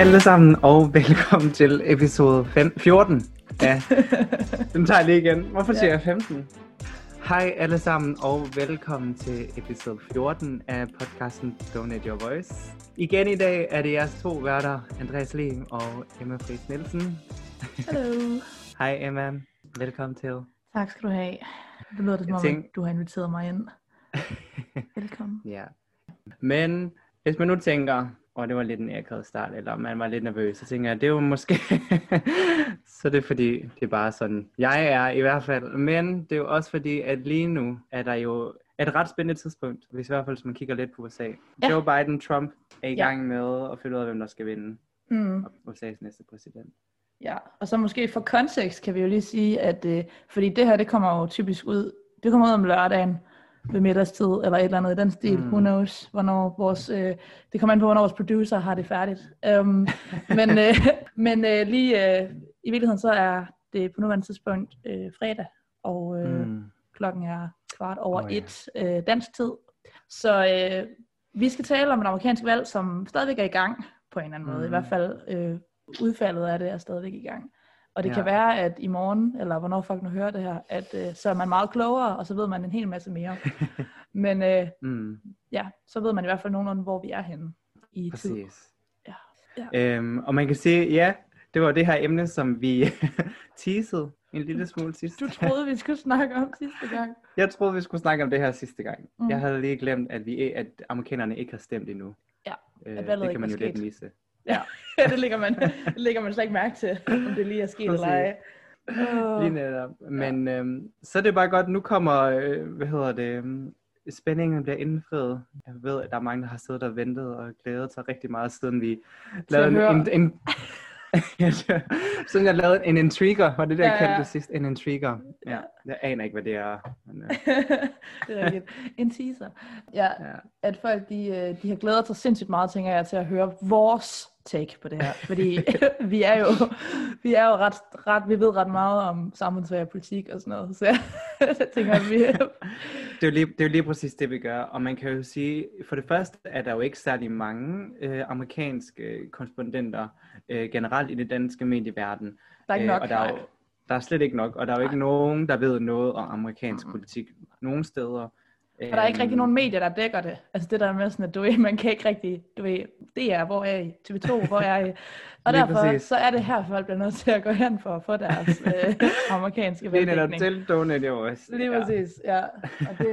alle sammen, og velkommen til episode 5, 14 Ja, Den tager jeg lige igen. Hvorfor siger ja. jeg 15? Hej alle sammen, og velkommen til episode 14 af podcasten Donate Your Voice. Igen i dag er det jeres to værter, Andreas Lee og Emma Friis Nielsen. Hallo. Hej Emma, velkommen til. Tak skal du have. Det lyder det som om, tænk... du har inviteret mig ind. Velkommen. ja. Men hvis man nu tænker, og det var lidt en akavet start, eller man var lidt nervøs, så tænker jeg, det var måske, så det er fordi, det er bare sådan, jeg er i hvert fald, men det er jo også fordi, at lige nu er der jo et ret spændende tidspunkt, hvis i hvert fald, hvis man kigger lidt på USA. Ja. Joe Biden, Trump er i gang ja. med at finde ud af, hvem der skal vinde mm. USA's næste præsident. Ja, og så måske for kontekst kan vi jo lige sige, at øh, fordi det her, det kommer jo typisk ud, det kommer ud om lørdagen, ved middagstid, eller et eller andet i den stil. Mm. Who knows, hvornår vores, øh, det kommer an på, hvornår vores producer har det færdigt. Um, men øh, men øh, lige øh, i virkeligheden, så er det på nuværende tidspunkt øh, fredag, og øh, mm. klokken er kvart over oh, et ja. øh, dansk tid. Så øh, vi skal tale om et amerikansk valg, som stadigvæk er i gang på en eller anden mm. måde. I hvert fald øh, udfaldet af det er stadigvæk i gang. Og det ja. kan være, at i morgen, eller hvornår folk nu hører det her, at øh, så er man meget klogere, og så ved man en hel masse mere. Men øh, mm. ja, så ved man i hvert fald nogenlunde, hvor vi er henne i Præcis. tid. Ja. ja. Øhm, og man kan sige, ja, det var det her emne, som vi teasede en lille smule sidste Du troede, vi skulle snakke om sidste gang. Jeg troede, vi skulle snakke om det her sidste gang. Mm. Jeg havde lige glemt, at, vi, at amerikanerne ikke har stemt endnu. Ja, øh, det kan man jo lidt misse. Ja, det lægger man, det lægger man slet ikke mærke til, om det lige er sket eller ej. Oh. Lige netop. Men ja. øhm, så er det bare godt, nu kommer, øh, hvad hedder det, øhm, spændingen bliver indfriet. Jeg ved, at der er mange, der har siddet og ventet og glædet sig rigtig meget, siden vi lavede en, en, en, Sådan jeg lavede en intriger, var det der, ja, jeg kaldte det sidst? En intriger. Ja. Jeg aner ikke, hvad det er. Men, uh... det er rigtigt. En teaser. Ja, ja, at folk de, øh, de har glædet sig sindssygt meget, tænker jeg, til at høre vores take på det her. Fordi vi er jo, vi er jo ret, ret, vi ved ret meget om samfundsfag og politik og sådan noget. Så jeg, jeg tænker, at vi... det, er jo lige, det er jo lige præcis det, vi gør. Og man kan jo sige, for det første er der jo ikke særlig mange øh, amerikanske korrespondenter øh, generelt i det danske medieverden. Der er ikke nok, øh, og der er, jo, der er slet ikke nok, og der er jo ikke nej. nogen, der ved noget om amerikansk mm. politik nogen steder. Og der er ikke rigtig nogen medier, der dækker det. Altså det der med sådan, at du ved, man kan ikke rigtig, du ved, det er, hvor er I? TV2, hvor er I? Og derfor præcis. så er det her, folk bliver nødt til at gå hen for at få deres øh, amerikanske veldækning. Det er til donate jo også. Lige ja. præcis, ja. Og det,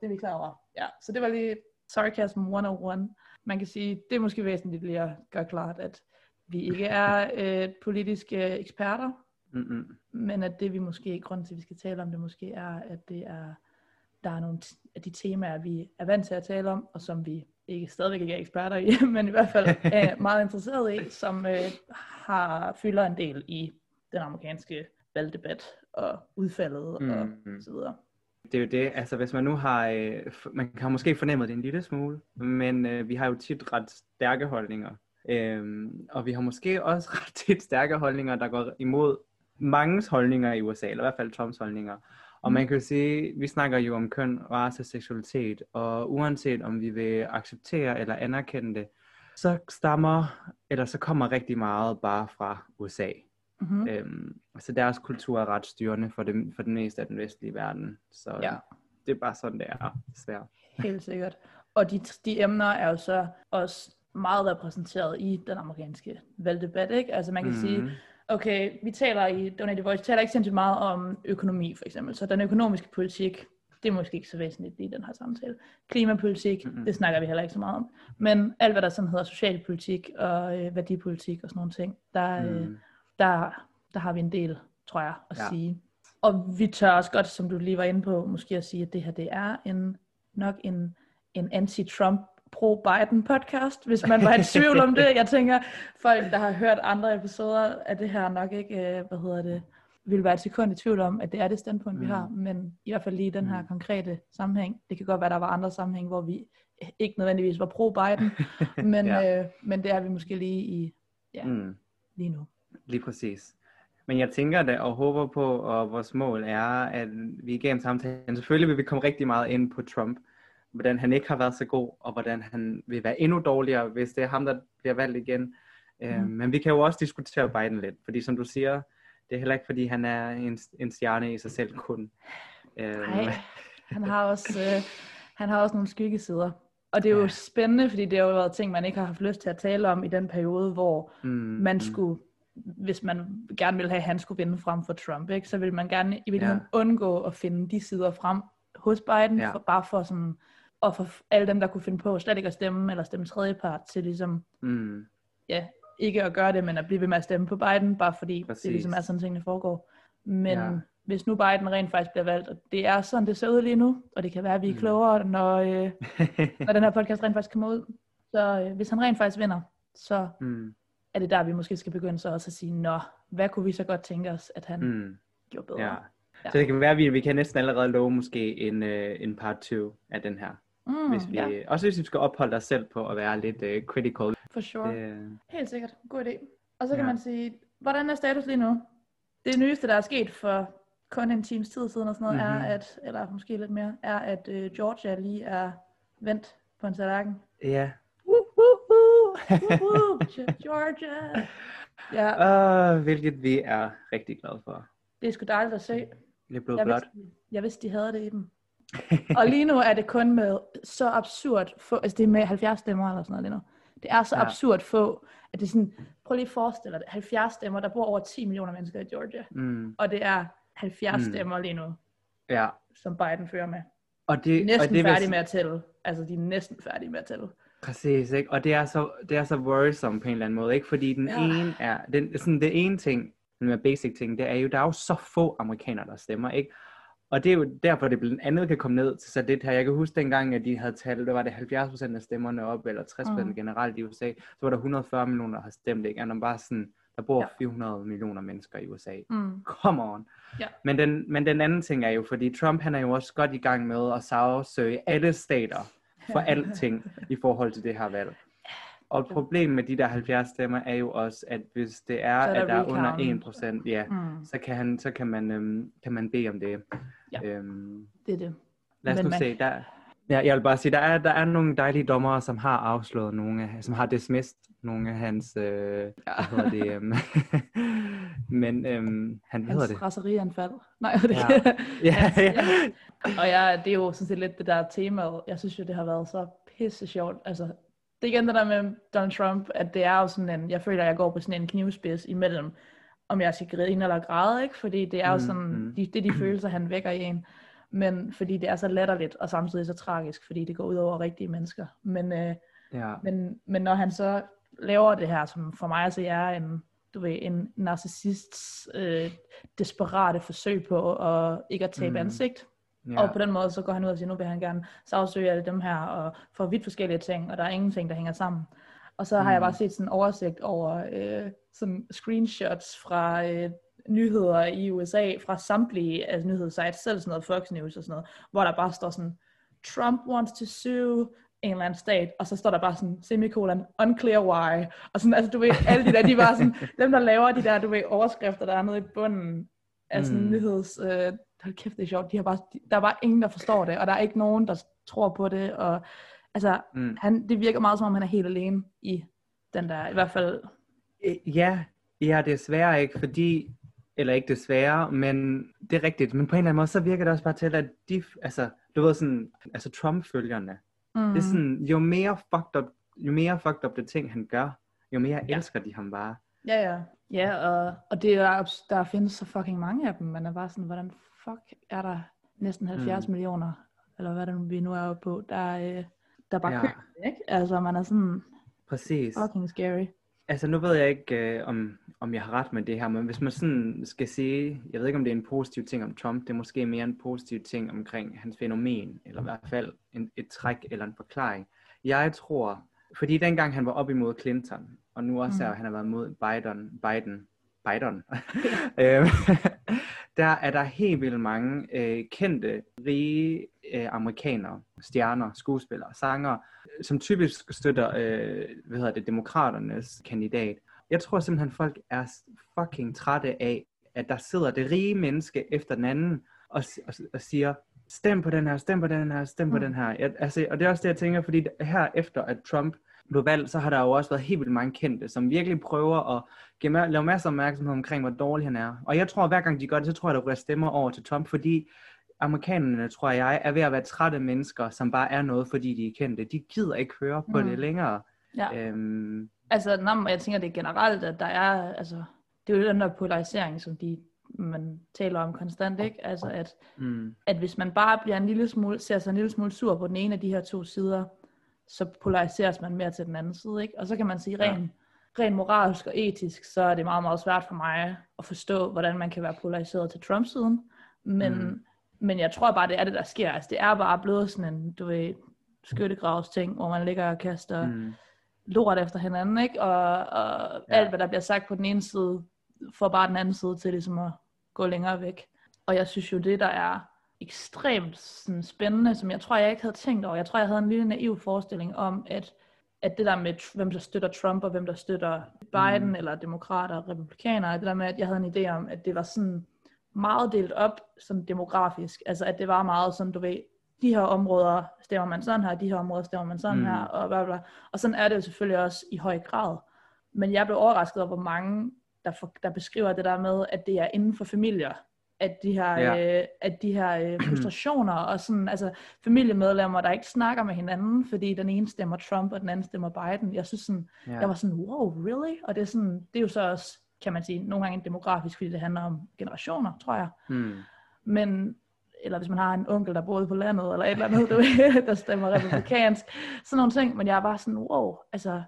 det er vi klar over. Ja. Så det var lige Sarcasm 101. Man kan sige, det er måske væsentligt lige at gøre klart, at vi ikke er øh, politiske eksperter, Mm-mm. men at det vi måske, grund til at vi skal tale om det måske er, at det er, der er nogle af de temaer, vi er vant til at tale om, og som vi ikke stadigvæk ikke er eksperter i, men i hvert fald er meget interesseret i, som øh, har fylder en del i den amerikanske valgdebat og udfaldet mm. og så videre. Det er jo det, altså hvis man nu har, øh, man kan måske fornemme det en lille smule, men øh, vi har jo tit ret stærke holdninger Øhm, og vi har måske også ret tit stærke holdninger, der går imod mange holdninger i USA, eller i hvert fald Trumps holdninger. Og man kan jo sige, vi snakker jo om køn, race, seksualitet, og uanset om vi vil acceptere eller anerkende det, så stammer, eller så kommer rigtig meget bare fra USA. Mm-hmm. Øhm, så deres kultur er ret styrende for det, for den meste af den vestlige verden. Så ja. det er bare sådan, det er, desværre. Helt sikkert. Og de, de emner er jo så også meget repræsenteret i den amerikanske valgdebat, ikke? Altså man kan mm. sige, okay, vi taler i Donate Voice, taler ikke sindssygt meget om økonomi for eksempel, så den økonomiske politik, det er måske ikke så væsentligt i den her samtale. Klimapolitik, mm-hmm. det snakker vi heller ikke så meget om. Men alt hvad der sådan hedder socialpolitik og øh, værdipolitik og sådan nogle ting, der, mm. øh, der, der har vi en del, tror jeg, at ja. sige. Og vi tør også godt, som du lige var inde på, måske at sige, at det her det er en, nok en, en anti-Trump pro-Biden podcast, hvis man var i tvivl om det. Jeg tænker, folk, der har hørt andre episoder af det her, nok ikke, øh, hvad hedder det, vil være et sekund i tvivl om, at det er det standpunkt, mm. vi har, men i hvert fald lige i den her mm. konkrete sammenhæng. Det kan godt være, der var andre sammenhæng, hvor vi ikke nødvendigvis var pro-Biden, men, ja. øh, men det er vi måske lige i, ja, mm. lige nu. Lige præcis. Men jeg tænker det og håber på, og vores mål er, at vi igennem samtalen, selvfølgelig vil vi komme rigtig meget ind på Trump, hvordan han ikke har været så god, og hvordan han vil være endnu dårligere, hvis det er ham, der bliver valgt igen. Øh, mm. Men vi kan jo også diskutere Biden lidt, fordi som du siger, det er heller ikke fordi han er en, en stjerne i sig selv kun. Nej, han har også, øh, han har også nogle skyggesider. Og det er jo ja. spændende, fordi det har jo været ting, man ikke har haft lyst til at tale om i den periode, hvor mm, man mm. skulle, hvis man gerne ville have, at han skulle vinde frem for Trump, ikke, så vil man gerne i virkeligheden ja. undgå at finde de sider frem hos Biden, ja. for, bare for sådan, og for alle dem, der kunne finde på slet ikke at stemme, eller stemme tredjepart til ligesom, mm. ja, ikke at gøre det, men at blive ved med at stemme på Biden, bare fordi Præcis. det ligesom er sådan, tingene foregår. Men ja. hvis nu Biden rent faktisk bliver valgt, og det er sådan, det ser ud lige nu, og det kan være, at vi er mm. klogere, når, øh, når den her podcast rent faktisk kommer ud. Så øh, hvis han rent faktisk vinder, så mm. er det der, vi måske skal begynde så også at sige, nå, hvad kunne vi så godt tænke os, at han mm. gjorde bedre. Ja. Ja. Så det kan være, at vi, vi kan næsten allerede love måske en, uh, en part 2 af den her. Mm, hvis vi, ja. Også hvis vi skal opholde os selv på at være lidt uh, critical. For sure. Det, Helt sikkert. God idé. Og så kan ja. man sige, hvordan er status lige nu? Det nyeste, der er sket for kun en times tid siden og sådan noget, mm-hmm. er at, eller måske lidt mere, er at uh, Georgia lige er vendt på en tallerken. Ja. Georgia! Ja. Uh, hvilket vi er rigtig glade for. Det er sgu dejligt at se. Det er blevet jeg blot. Vidste, jeg vidste, de havde det i dem. og lige nu er det kun med så absurd få, altså det er med 70 stemmer eller sådan noget lige nu. Det er så ja. absurd få, at det er sådan, prøv lige at forestille dig 70 stemmer, der bor over 10 millioner mennesker i Georgia. Mm. Og det er 70 mm. stemmer lige nu, ja. som Biden fører med. Og det, de er næsten og det færdige med at tælle. Altså, de er næsten færdige med at tælle. Præcis, ikke? Og det er så, det er så worrisome på en eller anden måde, ikke? Fordi den ja. ene er, den, sådan det ene ting, den med basic ting, det er jo, der er jo så få amerikanere, der stemmer, ikke? Og det er jo derfor, det blandt andet kan komme ned til så det her. Jeg kan huske dengang, at de havde talt, der var det 70% af stemmerne op, eller 60% mm. generelt i USA, så var der 140 millioner, der har stemt, ikke? Og bare sådan, der bor ja. 400 millioner mennesker i USA. Mm. Come on. Ja. Men, den, men den anden ting er jo, fordi Trump han er jo også godt i gang med at sagsøge alle stater for alting i forhold til det her valg. Og et problem med de der 70 stemmer er jo også, at hvis det er, er at der er under 1%, ja, mm. så, kan han, så kan, man, øhm, kan man bede om det. Ja, øhm, det er det. Lad os Men nu man... se, der, ja, jeg vil bare sige, der er, der er nogle dejlige dommere, som har afslået nogle af, som har dismissed nogle af hans, øh, ja. hvad hedder det, øhm, men øhm, han, hvad hedder det? raserianfald. Nej, det ja. ja, ja. ja. Og ja, det er jo sådan set lidt det der tema, jeg synes jo, det har været så pisse sjovt, altså det er igen det der med Donald Trump, at det er jo sådan en, jeg føler, at jeg går på sådan en knivspids imellem, om jeg skal grine eller græde, ikke? Fordi det er jo mm, sådan, mm. de, det er de følelser, han vækker i en. Men fordi det er så latterligt, og samtidig så tragisk, fordi det går ud over rigtige mennesker. Men, øh, ja. men, men når han så laver det her, som for mig altså er en, du ved, en narcissists øh, desperate forsøg på at ikke at tabe mm. ansigt, Ja. Og på den måde, så går han ud og siger, nu vil han gerne sagsøge alle dem her, og få vidt forskellige ting, og der er ingenting, der hænger sammen. Og så har mm. jeg bare set sådan en oversigt over øh, sådan screenshots fra øh, nyheder i USA, fra samtlige altså, nyhedssites, selv sådan noget Fox News og sådan noget, hvor der bare står sådan, Trump wants to sue en eller anden stat, og så står der bare sådan, semikolon, unclear why, og sådan, altså du ved, alle de der, de var sådan, dem der laver de der, du ved, overskrifter, der er nede i bunden af sådan mm. nyheds, øh, hold kæft, det er sjovt, de har bare, de, der er bare ingen, der forstår det, og der er ikke nogen, der tror på det, og altså, mm. han, det virker meget som om, han er helt alene i den der, i hvert fald. Ja, ja, desværre ikke, fordi, eller ikke desværre, men det er rigtigt, men på en eller anden måde, så virker det også bare til, at de, altså, du ved sådan, altså Trump-følgerne, mm. det er sådan, jo mere fucked up, jo mere fucked up det ting, han gør, jo mere ja. elsker de ham bare. Ja, ja. Ja, og, og det er, der findes så fucking mange af dem, man er bare sådan, hvordan fuck er der næsten 70 mm. millioner, eller hvad det nu, vi nu er oppe på, der, øh, der bare ja. køber ikke? Altså, man er sådan Præcis. fucking scary. Altså, nu ved jeg ikke, øh, om, om jeg har ret med det her, men hvis man sådan skal sige, jeg ved ikke, om det er en positiv ting om Trump, det er måske mere en positiv ting omkring hans fænomen, eller i hvert fald en, et træk eller en forklaring. Jeg tror, fordi dengang han var op imod Clinton, og nu også mm. er han har været mod Biden, Biden, Biden, øhm, der er der helt vildt mange øh, kendte, rige øh, amerikanere, stjerner, skuespillere, sanger, som typisk støtter, øh, hvad hedder det, demokraternes kandidat. Jeg tror simpelthen, folk er fucking trætte af, at der sidder det rige menneske efter den anden og, og, og siger, stem på den her, stem på den her, stem på mm. den her. Jeg, altså, og det er også det, jeg tænker, fordi her efter at Trump blev valgt, så har der jo også været helt vildt mange kendte, som virkelig prøver at give, lave masser af opmærksomhed omkring, hvor dårlig han er. Og jeg tror, at hver gang de gør det, så tror jeg, der bliver stemmer over til Trump, fordi amerikanerne, tror jeg, er ved at være trætte mennesker, som bare er noget, fordi de er kendte. De gider ikke høre på mm. det længere. Ja. Øhm... Altså, når jeg tænker, det er generelt, at der er, altså, det er jo den der polarisering, som de man taler om konstant, ikke? Altså at, mm. at hvis man bare bliver en lille smule, ser sig en lille smule sur på den ene af de her to sider, så polariseres man mere til den anden side, ikke? Og så kan man sige, rent ja. ren moralsk og etisk, så er det meget, meget svært for mig at forstå, hvordan man kan være polariseret til Trump-siden. Men, mm. men jeg tror bare, det er det, der sker. Altså, det er bare blevet sådan en, du ved, skyttegravs ting, hvor man ligger og kaster mm. lort efter hinanden, ikke? Og, og ja. alt, hvad der bliver sagt på den ene side, får bare den anden side til ligesom at gå længere væk. Og jeg synes jo, det der er ekstremt sådan, spændende, som jeg tror, jeg ikke havde tænkt over. Jeg tror, jeg havde en lille naiv forestilling om, at, at det der med, hvem der støtter Trump, og hvem der støtter Biden, mm. eller demokrater og republikanere, det der med, at jeg havde en idé om, at det var sådan meget delt op som demografisk. Altså, at det var meget sådan, du ved, de her områder stemmer man sådan her, de her områder stemmer man sådan mm. her, og bla bla. Og sådan er det jo selvfølgelig også i høj grad. Men jeg blev overrasket over, hvor mange der, for, der beskriver det der med, at det er inden for familier, at de her, ja. øh, at de her øh, frustrationer og sådan, altså familiemedlemmer, der ikke snakker med hinanden, fordi den ene stemmer Trump, og den anden stemmer Biden. Jeg synes sådan, ja. jeg var sådan, wow, really? Og det er sådan, det er jo så også, kan man sige, nogle gange demografisk, fordi det handler om generationer, tror jeg. Hmm. Men, eller hvis man har en onkel, der boede på landet, eller et eller andet, du der stemmer republikansk, sådan nogle ting, men jeg er bare sådan, wow, altså,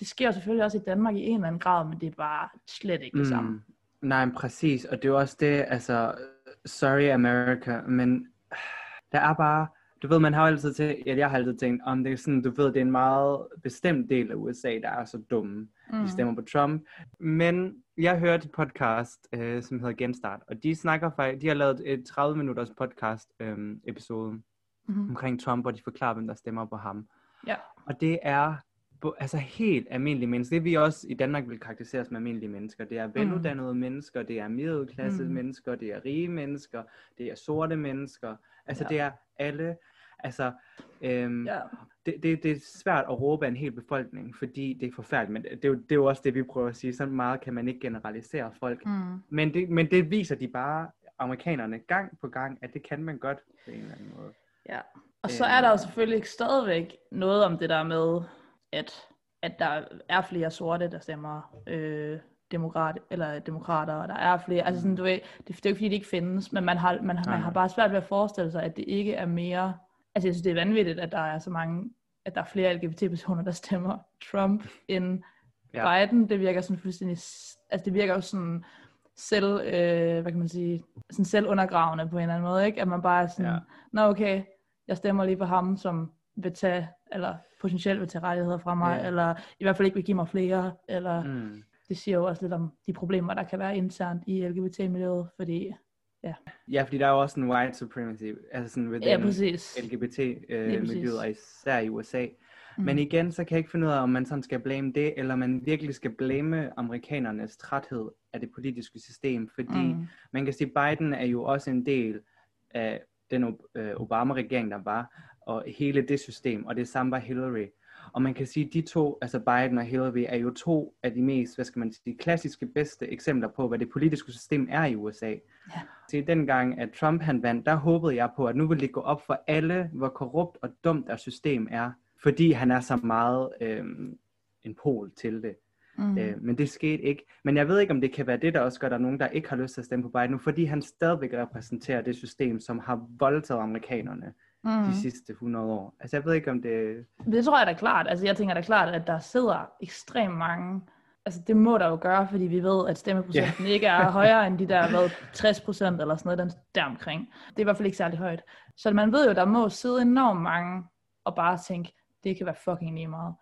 det sker selvfølgelig også i Danmark i en eller anden grad, men det er bare slet ikke det mm. Nej, præcis, og det er også det, altså, sorry America, men der er bare, du ved, man har altid til, ja, jeg har altid tænkt, om det er sådan, du ved, det er en meget bestemt del af USA, der er så dumme. Mm. De stemmer på Trump. Men jeg hørte et podcast, øh, som hedder Genstart, og de snakker faktisk, de har lavet et 30 minutters podcast øh, episode mm-hmm. omkring Trump, hvor de forklarer, hvem der stemmer på ham. Ja. Og det er altså helt almindelige mennesker. Det vi også i Danmark vil karakterisere som almindelige mennesker. Det er mm. veluddannede mm. mennesker, det er middelklasse mm. mennesker, det er rige mennesker, det er sorte mennesker. Altså ja. det er alle. Altså, øhm, ja. det, det, det er svært at råbe af en hel befolkning, fordi det er forfærdeligt. Men det er, jo, det er jo også det, vi prøver at sige. Så meget kan man ikke generalisere folk. Mm. Men, det, men det viser de bare, amerikanerne, gang på gang, at det kan man godt på en eller anden måde. Ja. Og så er der jo selvfølgelig stadigvæk noget om det der med, at, at der er flere sorte, der stemmer øh, demokrat, eller demokrater, og der er flere, altså sådan, du ved, det, det er jo ikke fordi, det ikke findes, men man har, man, man har bare svært ved at forestille sig, at det ikke er mere, altså jeg synes, det er vanvittigt, at der er så mange, at der er flere LGBT-personer, der stemmer Trump end ja. Biden, det virker sådan fuldstændig, altså det virker jo sådan selv, øh, hvad kan man sige, sådan selvundergravende på en eller anden måde, ikke? At man bare er sådan, ja. nå okay, jeg stemmer lige på ham, som vil tage, eller potentielt vil tage rettigheder fra mig, yeah. eller i hvert fald ikke vil give mig flere, eller mm. det siger jo også lidt om de problemer, der kan være internt i LGBT-miljøet, fordi Ja. ja, fordi der er jo også en white supremacy, altså sådan ved ja, LGBT-miljøet, øh, især i USA. Mm. Men igen, så kan jeg ikke finde ud af, om man sådan skal blame det, eller man virkelig skal blame amerikanernes træthed af det politiske system, fordi mm. man kan sige, Biden er jo også en del af den øh, Obama-regering, der var, og hele det system, og det samme var Hillary. Og man kan sige, at de to, altså Biden og Hillary, er jo to af de mest, hvad skal man sige, klassiske bedste eksempler på, hvad det politiske system er i USA. Ja. Så dengang, at Trump han vandt, der håbede jeg på, at nu ville det gå op for alle, hvor korrupt og dumt deres system er, fordi han er så meget øh, en pol til det. Mm. Øh, men det skete ikke. Men jeg ved ikke, om det kan være det, der også gør, at der er nogen, der ikke har lyst til at stemme på Biden nu, fordi han stadigvæk repræsenterer det system, som har voldtaget amerikanerne mm. de sidste 100 år. Altså jeg ved ikke om det... Det tror jeg da klart. Altså jeg tænker da klart, at der sidder ekstremt mange... Altså det må der jo gøre, fordi vi ved, at stemmeprocenten yeah. ikke er højere end de der hvad, 60 procent eller sådan noget den der omkring. Det er i hvert fald ikke særlig højt. Så man ved jo, der må sidde enormt mange og bare tænke, det kan være fucking lige meget,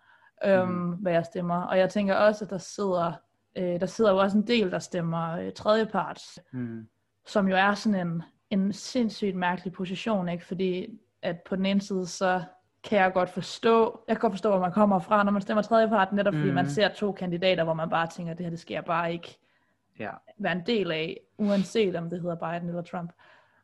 øhm, mm. hvad jeg stemmer. Og jeg tænker også, at der sidder, øh, der sidder jo også en del, der stemmer øh, tredjeparts, mm. som jo er sådan en, en sindssygt mærkelig position, ikke? Fordi at på den ene side, så kan jeg godt forstå, jeg kan godt forstå, hvor man kommer fra, når man stemmer tredjepart, netop fordi mm. man ser to kandidater, hvor man bare tænker, det her, det sker bare ikke ja. være en del af, uanset om det hedder Biden eller Trump.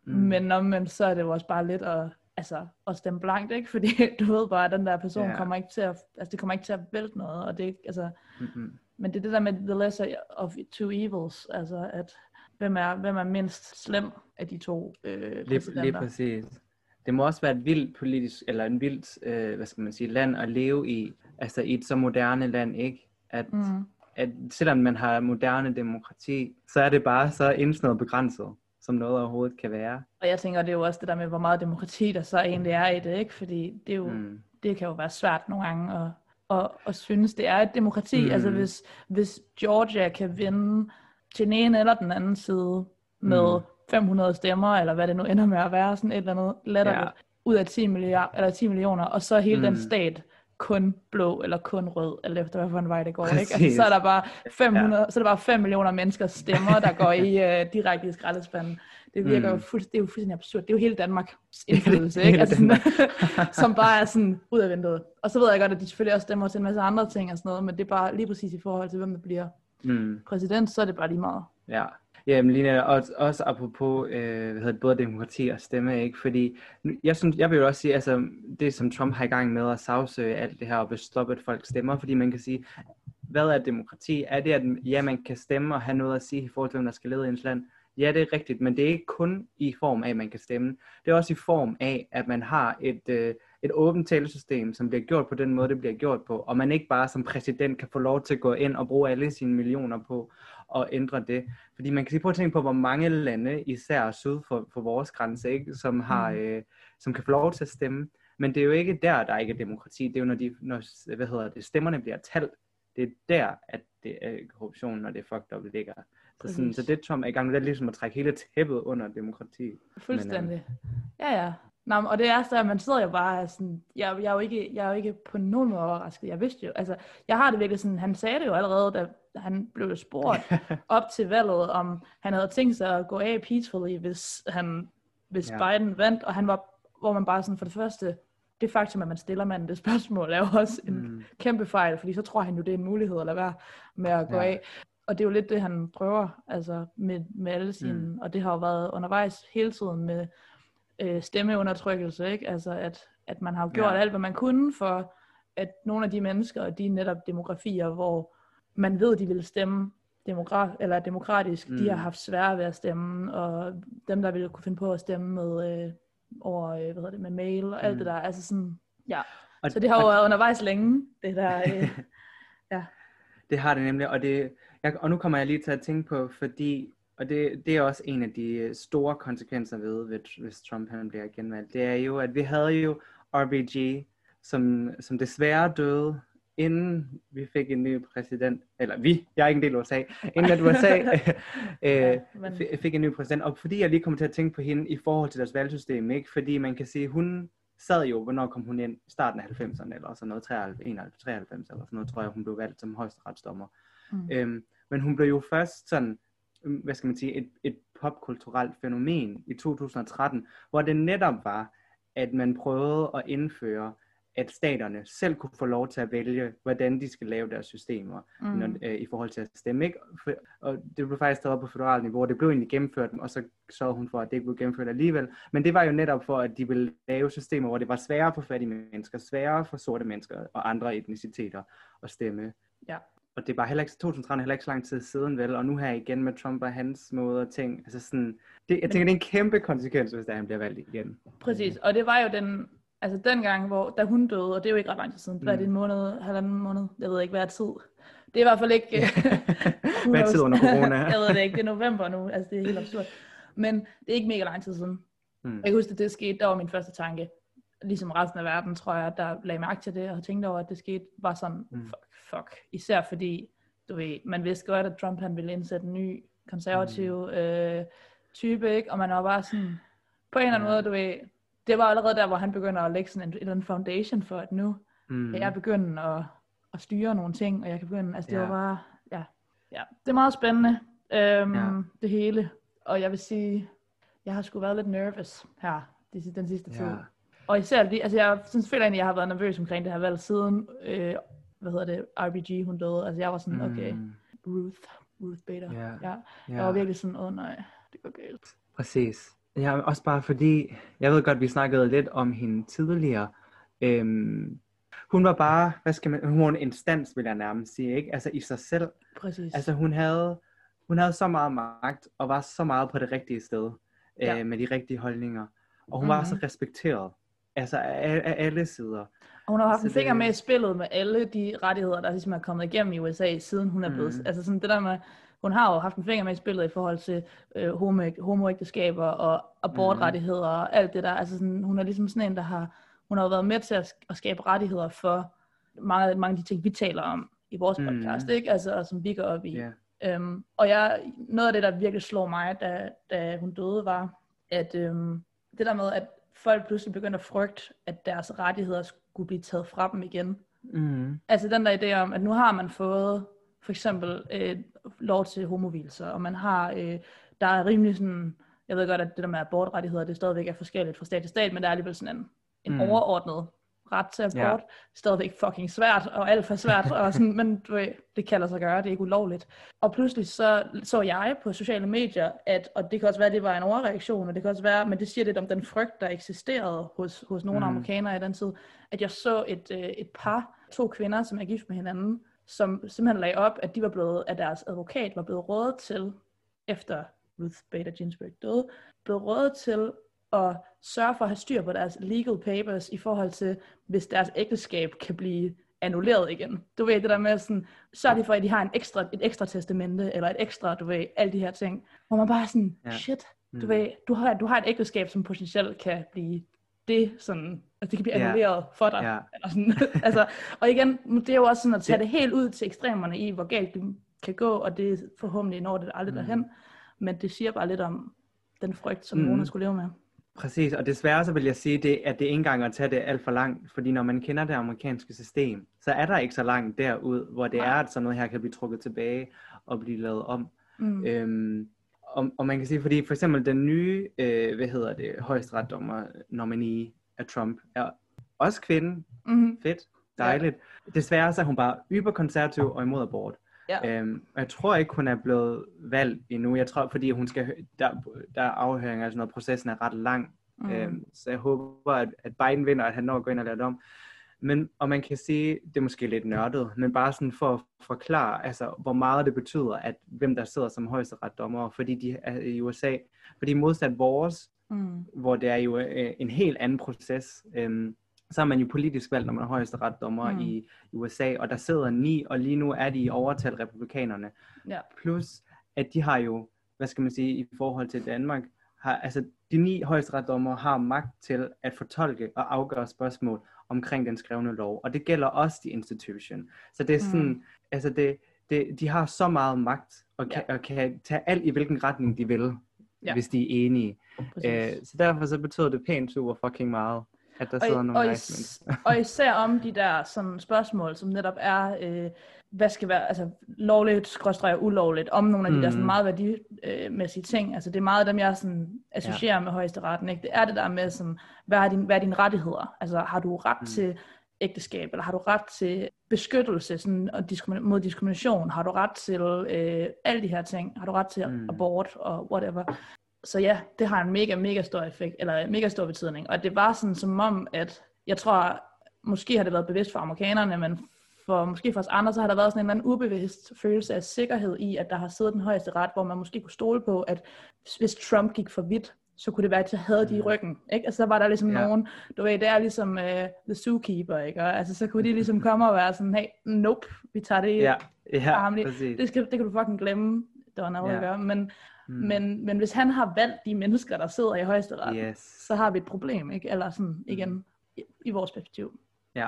Mm. Men når man, så er det jo også bare lidt at altså, at stemme blankt, ikke? Fordi du ved bare, at den der person Ja. kommer ikke til at, altså det kommer ikke til at vælte noget, og det ikke, altså, Mm-hmm. men det er det der med the lesser of two evils, altså at, hvem er, hvem er mindst slem af de to øh, Lige, lige præsidenter. præcis. Det må også være et vildt politisk, eller en vildt, øh, hvad skal man sige, land at leve i, altså i et så moderne land, ikke? At, mm. At selvom man har moderne demokrati, så er det bare så indsnået begrænset, som noget overhovedet kan være. Og jeg tænker, det er jo også det der med, hvor meget demokrati der så egentlig er i det, ikke? Fordi det, er jo, Mm. det kan jo være svært nogle gange at, at, at synes, det er et demokrati. Mm. Altså hvis, hvis Georgia kan vinde til den ene eller den anden side med Mm. 500 stemmer, eller hvad det nu ender med at være, sådan et eller andet latterligt, Ja. ud af 10, milliard, eller 10 millioner, og så er hele mm. den stat kun blå eller kun rød, eller efter hvad for en vej det går. Ikke? Altså, så er der bare 500, ja. så er der bare 5 millioner menneskers stemmer, der går i uh, direkte i skraldespanden. Det virker Mm. jo fuldstændig, det er jo fuldstændig absurd. Det er jo hele Danmarks indflydelse, ikke? Altså, sådan, som bare er sådan ud af vinduet. Og så ved jeg godt, at de selvfølgelig også stemmer til en masse andre ting og sådan noget, men det er bare lige præcis i forhold til, hvem der bliver Mm. præsident, så er det bare lige meget. Ja, Jamen Lina, også, også apropos øh, hvad hedder det, både demokrati og stemme, ikke? Fordi jeg, synes, jeg vil jo også sige, altså det som Trump har i gang med at sagsøge alt det her og bestoppe, at folk stemmer, fordi man kan sige, hvad er demokrati? Er det, at ja, man kan stemme og have noget at sige i forhold til, hvem der skal lede ens land? Ja, det er rigtigt, men det er ikke kun i form af, at man kan stemme. Det er også i form af, at man har et, øh, et åbent talesystem, som bliver gjort på den måde, det bliver gjort på, og man ikke bare som præsident kan få lov til at gå ind og bruge alle sine millioner på at ændre det. Fordi man kan sige, prøv at tænke på, hvor mange lande, især syd for, for vores grænse, ikke, som, har, Mm. øh, som kan få lov til at stemme. Men det er jo ikke der, der ikke er demokrati. Det er jo, når, de, når hvad hedder det, stemmerne bliver talt. Det er der, at det er korruption, og det er fucked up, ligger. Så, sådan, så det Trump er i gang med, det er ligesom at trække hele tæppet under demokrati. Fuldstændig. Ja, ja. Nå, men- og det er så, at man sidder jo bare sådan, jeg, jeg, er jo ikke, jeg er jo ikke på nogen måde overrasket. Jeg vidste jo, altså, jeg har det virkelig sådan, han sagde det jo allerede, da han blev spurgt op til valget, om han havde tænkt sig at gå af peacefully, hvis, han, hvis Ja. Biden vandt, og han var, hvor man bare sådan, for det første, det faktum, at man stiller manden det spørgsmål, er jo også en Mm. kæmpe fejl, fordi så tror han jo, det er en mulighed at lade være med at gå Ja. af. Og det er jo lidt det, han prøver, altså med, med alle sine, mm. og det har jo været undervejs hele tiden med øh, stemmeundertrykkelse, ikke? Altså at, at man har jo gjort ja. alt, hvad man kunne for, at nogle af de mennesker, og de netop demografier, hvor man ved, de vil stemme demokra- eller demokratisk, mm. de har Mm. haft svære ved at stemme, og dem, der ville kunne finde på at stemme med, øh, over, øh, hvad hedder det, med mail og alt Mm. det der, altså sådan, ja. Og, Så det har jo og- været undervejs længe, det der, øh, Det har det nemlig, og, det, jeg, og nu kommer jeg lige til at tænke på, fordi, og det, det er også en af de øh, store konsekvenser ved, hvis, hvis Trump han bliver genvalgt, det er jo, at vi havde jo RBG, som, som desværre døde, inden vi fik en ny præsident, eller vi, jeg er ikke en del af USA, inden at USA øh, men- f- fik en ny præsident, og fordi jeg lige kommer til at tænke på hende i forhold til deres valgsystem, ikke? fordi man kan sige, hun sad jo, hvornår kom hun ind? Starten af 90'erne, eller sådan noget, 93, 91, 93, eller sådan noget, tror jeg, hun blev valgt som højesteretsdommer. Mm. Øhm, men hun blev jo først sådan, øhm, hvad skal man sige, et, et popkulturelt fænomen i 2013, hvor det netop var, at man prøvede at indføre, at staterne selv kunne få lov til at vælge, hvordan de skal lave deres systemer mm. når, øh, i forhold til at stemme. Ikke? For, og det blev faktisk taget op på federalt niveau, og det blev egentlig gennemført, og så sørgede hun for, at det ikke blev gennemført alligevel. Men det var jo netop for, at de ville lave systemer, hvor det var sværere for fattige mennesker, sværere for sorte mennesker og andre etniciteter at stemme. Ja. Og det var heller ikke, 2013 er heller ikke så lang tid siden, vel? Og nu her igen med Trump og hans måde og ting. Altså sådan, det, jeg tænker, det er en kæmpe konsekvens, hvis der han bliver valgt igen. Præcis, og det var jo den, altså den gang, hvor, da hun døde, og det er jo ikke ret lang tid siden, hvad er det Mm. en måned, halvanden måned, jeg ved ikke, hvad er tid. Det er i hvert fald ikke... who Hvad knows? tid under corona? jeg ved det ikke, det er november nu, altså det er helt absurd. Men det er ikke mega lang tid siden. Mm. Jeg kan huske, at det skete, der var min første tanke, ligesom resten af verden, tror jeg, der lagde mærke til det, og tænkte over, at det skete, var sådan, Mm. fuck, fuck. Især fordi, du ved, man vidste godt, at Trump han ville indsætte en ny konservativ øh, type, ikke? Og man var bare sådan, på en eller anden måde, du ved, det var allerede der, hvor han begynder at lægge sådan en, en eller anden foundation for, at nu Mm. kan jeg begynde at, at styre nogle ting, og jeg kan begynde, altså det Ja. var bare, ja, ja, det er meget spændende, øhm, Ja. det hele, og jeg vil sige, jeg har sgu været lidt nervous her, de, den sidste tid. Ja. Og især, altså jeg synes, føler egentlig, jeg har været nervøs omkring det her valg siden, øh, hvad hedder det, RBG, hun døde. Altså jeg var sådan, okay, Mm. Ruth, Ruth Bader. Ja. Ja. Jeg var virkelig sådan, åh oh, nej, det går galt. Præcis. Ja, også bare fordi, jeg ved godt, vi snakkede lidt om hende tidligere. Øhm, hun var bare, hvad skal man, hun var en instans, vil jeg nærmest sige, ikke? Altså i sig selv. Præcis. Altså hun havde, hun havde så meget magt, og var så meget på det rigtige sted, Ja. øh, med de rigtige holdninger. Og hun mm-hmm. var så Mhm. respekteret, altså af, af alle sider. Og hun har haft Så en finger det- med i spillet med alle de rettigheder, der ligesom er kommet igennem i USA, siden hun er blevet... Mm. Altså sådan det der med, hun har jo haft en finger med i spillet i forhold til øh, homo, homoægteskaber og abortrettigheder og alt det der. Altså sådan, hun er ligesom sådan en, der har, hun har jo været med til at, at skabe rettigheder for mange, mange af de ting, vi taler om i vores Mhm. podcast, ikke? Altså, og som vi går op i. Ja. Øhm, og jeg, noget af det, der virkelig slog mig, da, da hun døde, var, at øhm, det der med, at folk pludselig begyndte at frygte, at deres rettigheder skulle blive taget fra dem igen. Mm. Altså den der idé om, at nu har man fået for eksempel øh, lov til homovilser, og man har, øh, der er rimelig sådan, jeg ved godt, at det der med abortrettigheder, det stadigvæk er forskelligt fra stat til stat, men der er alligevel sådan en, en Mm. overordnet ret til abort. Ja. Stadigvæk fucking svært, og alt for svært, og sådan, men du ved, det kan lade sig gøre, det er ikke ulovligt. Og pludselig så, så jeg på sociale medier, at, og det kan også være, at det var en overreaktion, og det kan også være, men det siger lidt om den frygt, der eksisterede hos, hos nogle mm. amerikanere i den tid, at jeg så et, øh, et par, to kvinder, som er gift med hinanden, som simpelthen lagde op, at de var blevet, at deres advokat var blevet rådet til, efter Ruth Bader Ginsburg døde, blevet rådet til at sørge for at have styr på deres legal papers i forhold til, hvis deres ægteskab kan blive annulleret igen. Du ved det der med sådan, sørg lige for, at de har en ekstra, et ekstra testamente, eller et ekstra, du ved, alle de her ting. Hvor man bare er sådan, ja. shit, du Mm. ved, du har, du har et ægteskab, som potentielt kan blive det sådan, altså det kan blive annulleret for dig. Ja. Eller sådan, altså, og igen, det er jo også sådan at tage Det- helt ud til ekstremerne i, hvor galt det kan gå, og det er forhåbentlig når det aldrig Mm. derhen. Men det siger bare lidt om den frygt, som Mm. nogen skulle leve med. Præcis, og desværre så vil jeg sige, det, at det ikke engang at tage det alt for langt, fordi når man kender det amerikanske system, så er der ikke så langt derud, hvor det Nej. er, at sådan noget her kan blive trukket tilbage og blive lavet om. Mm. Øhm, og, og man kan sige, fordi for eksempel den nye, øh, hvad hedder det, højesteretsdommer nominee af Trump, er også kvinde, Mm. fedt, dejligt. Desværre så er hun bare yberkonservativ og imod abort. Ja. Øhm, og jeg tror ikke, hun er blevet valgt endnu. Jeg tror, fordi hun skal, der, der er afhøringer, altså noget, processen er ret lang. Mm. Øhm, så jeg håber, at, at Biden vinder, at han når at gå ind og lave det om. Men, og man kan sige, det er måske lidt nørdet, men bare sådan for at forklare, altså, hvor meget det betyder, at hvem der sidder som højesteretsdommer, fordi de er i USA. Fordi modsat vores, Mm. hvor det er jo øh, en helt anden proces, øhm, så er man jo politisk valgt, når man er højesteretsdommer Mm. mm. i, USA, og der sidder ni, og lige nu er de i overtal republikanerne. Ja. Plus, at de har jo, hvad skal man sige, i forhold til Danmark, har, altså de ni højesteretsdommer har magt til at fortolke og afgøre spørgsmål omkring den skrevne lov, og det gælder også de institution. Så det er sådan, Mm. altså det, det, de har så meget magt, og kan, og kan tage alt i hvilken retning de vil, Ja. hvis de er enige. Øh, så derfor så betyder det pænt super fucking meget, at der sidder og, nogle og, is, og især om de der sådan, spørgsmål, som netop er, øh, hvad skal være, altså lovligt, skråstreger ulovligt, om nogle af de mm. der sådan Mm. meget værdimæssige ting. Altså det er meget af dem, jeg sådan associerer ja. med højesteretten. Ikke? Det er det der med, sådan, hvad, er din, hvad er dine rettigheder? Altså har du ret. Mm. til ægteskab, eller har du ret til beskyttelse sådan, og diskrimin- mod diskrimination? Har du ret til øh, alle de her ting? Har du ret til mm. Abort og whatever? Så ja, det har en mega, mega stor effekt, eller mega stor betydning. Og det var sådan som om, at jeg tror, måske har det været bevidst for amerikanerne, men for måske for os andre, så har der været sådan en eller anden ubevidst følelse af sikkerhed i, at der har siddet den højeste ret, hvor man måske kunne stole på, at hvis Trump gik for vidt, så kunne det være, at så havde de i Mm. ryggen. Ikke? Altså, så var der ligesom Ja. nogen, du ved, det er ligesom uh, The Zookeeper, ikke? Og, altså, så kunne de ligesom komme og være sådan, hey, nope, vi tager det, Ja, ja, det, skal, det kan du fucking glemme, Donald, Ja. ikke? Men, Mm. men, men hvis han har valgt de mennesker, der sidder i højesteret, Yes. så har vi et problem, ikke? Eller sådan igen, i, i vores perspektiv. Ja.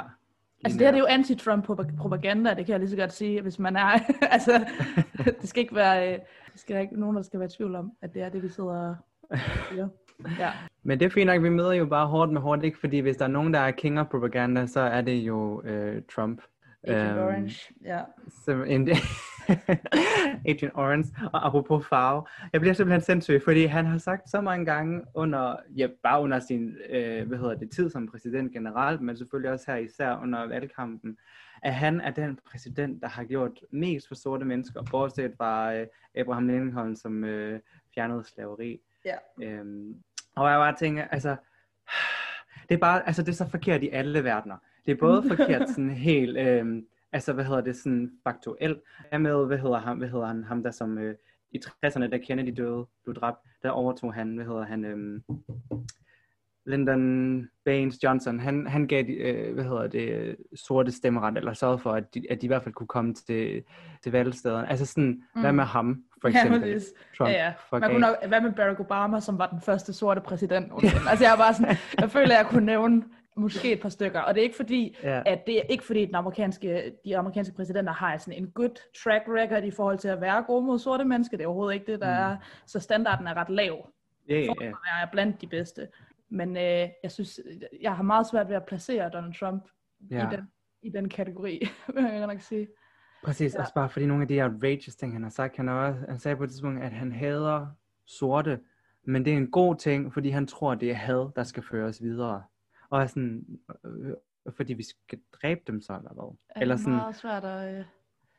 Altså det her det er jo anti-Trump propa- propaganda, det kan jeg lige så godt sige, hvis man er, altså det skal ikke være, øh, det skal ikke nogen, der skal være i tvivl om, at det er det, vi sidder siger. Ja, Men det er fint nok, vi møder jo bare hårdt med hårdt, ikke? Fordi hvis der er nogen, der er king of propaganda, så er det jo øh, Trump. Agent Øhm, Orange, ja. En, Agent Orange. Og apropos farve, jeg bliver simpelthen sindssyg, fordi han har sagt så mange gange under, ja, bare under sin, øh, hvad hedder det, tid som præsident generelt, men selvfølgelig også her især under valgkampen, at han er den præsident, der har gjort mest for sorte mennesker, bortset fra øh, Abraham Lincoln, som øh, fjernede slaveri. Ja. Øhm, Og jeg bare tænker, altså, det er bare, altså det er så forkert i alle verdener. Det er både forkert sådan helt, øh, altså hvad hedder det, sådan faktuelt. Jeg med, hvad hedder ham, hvad hedder han, ham der som øh, i 60'erne, da Kennedy døde, blev dræbt, der overtog han, hvad hedder han, øh, Lyndon Baines Johnson, han, han gav øh, hvad hedder det, sorte stemmeret, eller sørgede for, at de, at de i hvert fald kunne komme til, til valgstederne. Altså sådan, mm. hvad med ham, for eksempel? Ja, Trump, ja, ja. Man kunne nok, hvad med Barack Obama, som var den første sorte præsident? altså jeg bare sådan, jeg føler, at jeg kunne nævne måske et par stykker, og det er ikke fordi, ja. at det er ikke fordi, den amerikanske, de amerikanske præsidenter har sådan en good track record i forhold til at være gode mod sorte mennesker. Det er overhovedet ikke det, der mm. er, så standarden er ret lav. Yeah, for yeah. at være blandt de bedste. Men øh, jeg synes, jeg har meget svært ved at placere Donald Trump ja. i, den, i den kategori, vil jeg nok sige. Præcis, ja. også bare fordi nogle af de outrageous ting, han har sagt. Han, også, han sagde på et tidspunkt, at han hader sorte, men det er en god ting, fordi han tror, det er had, der skal føres videre. Og sådan, øh, fordi vi skal dræbe dem så, eller hvad? Er eller sådan, meget svært at...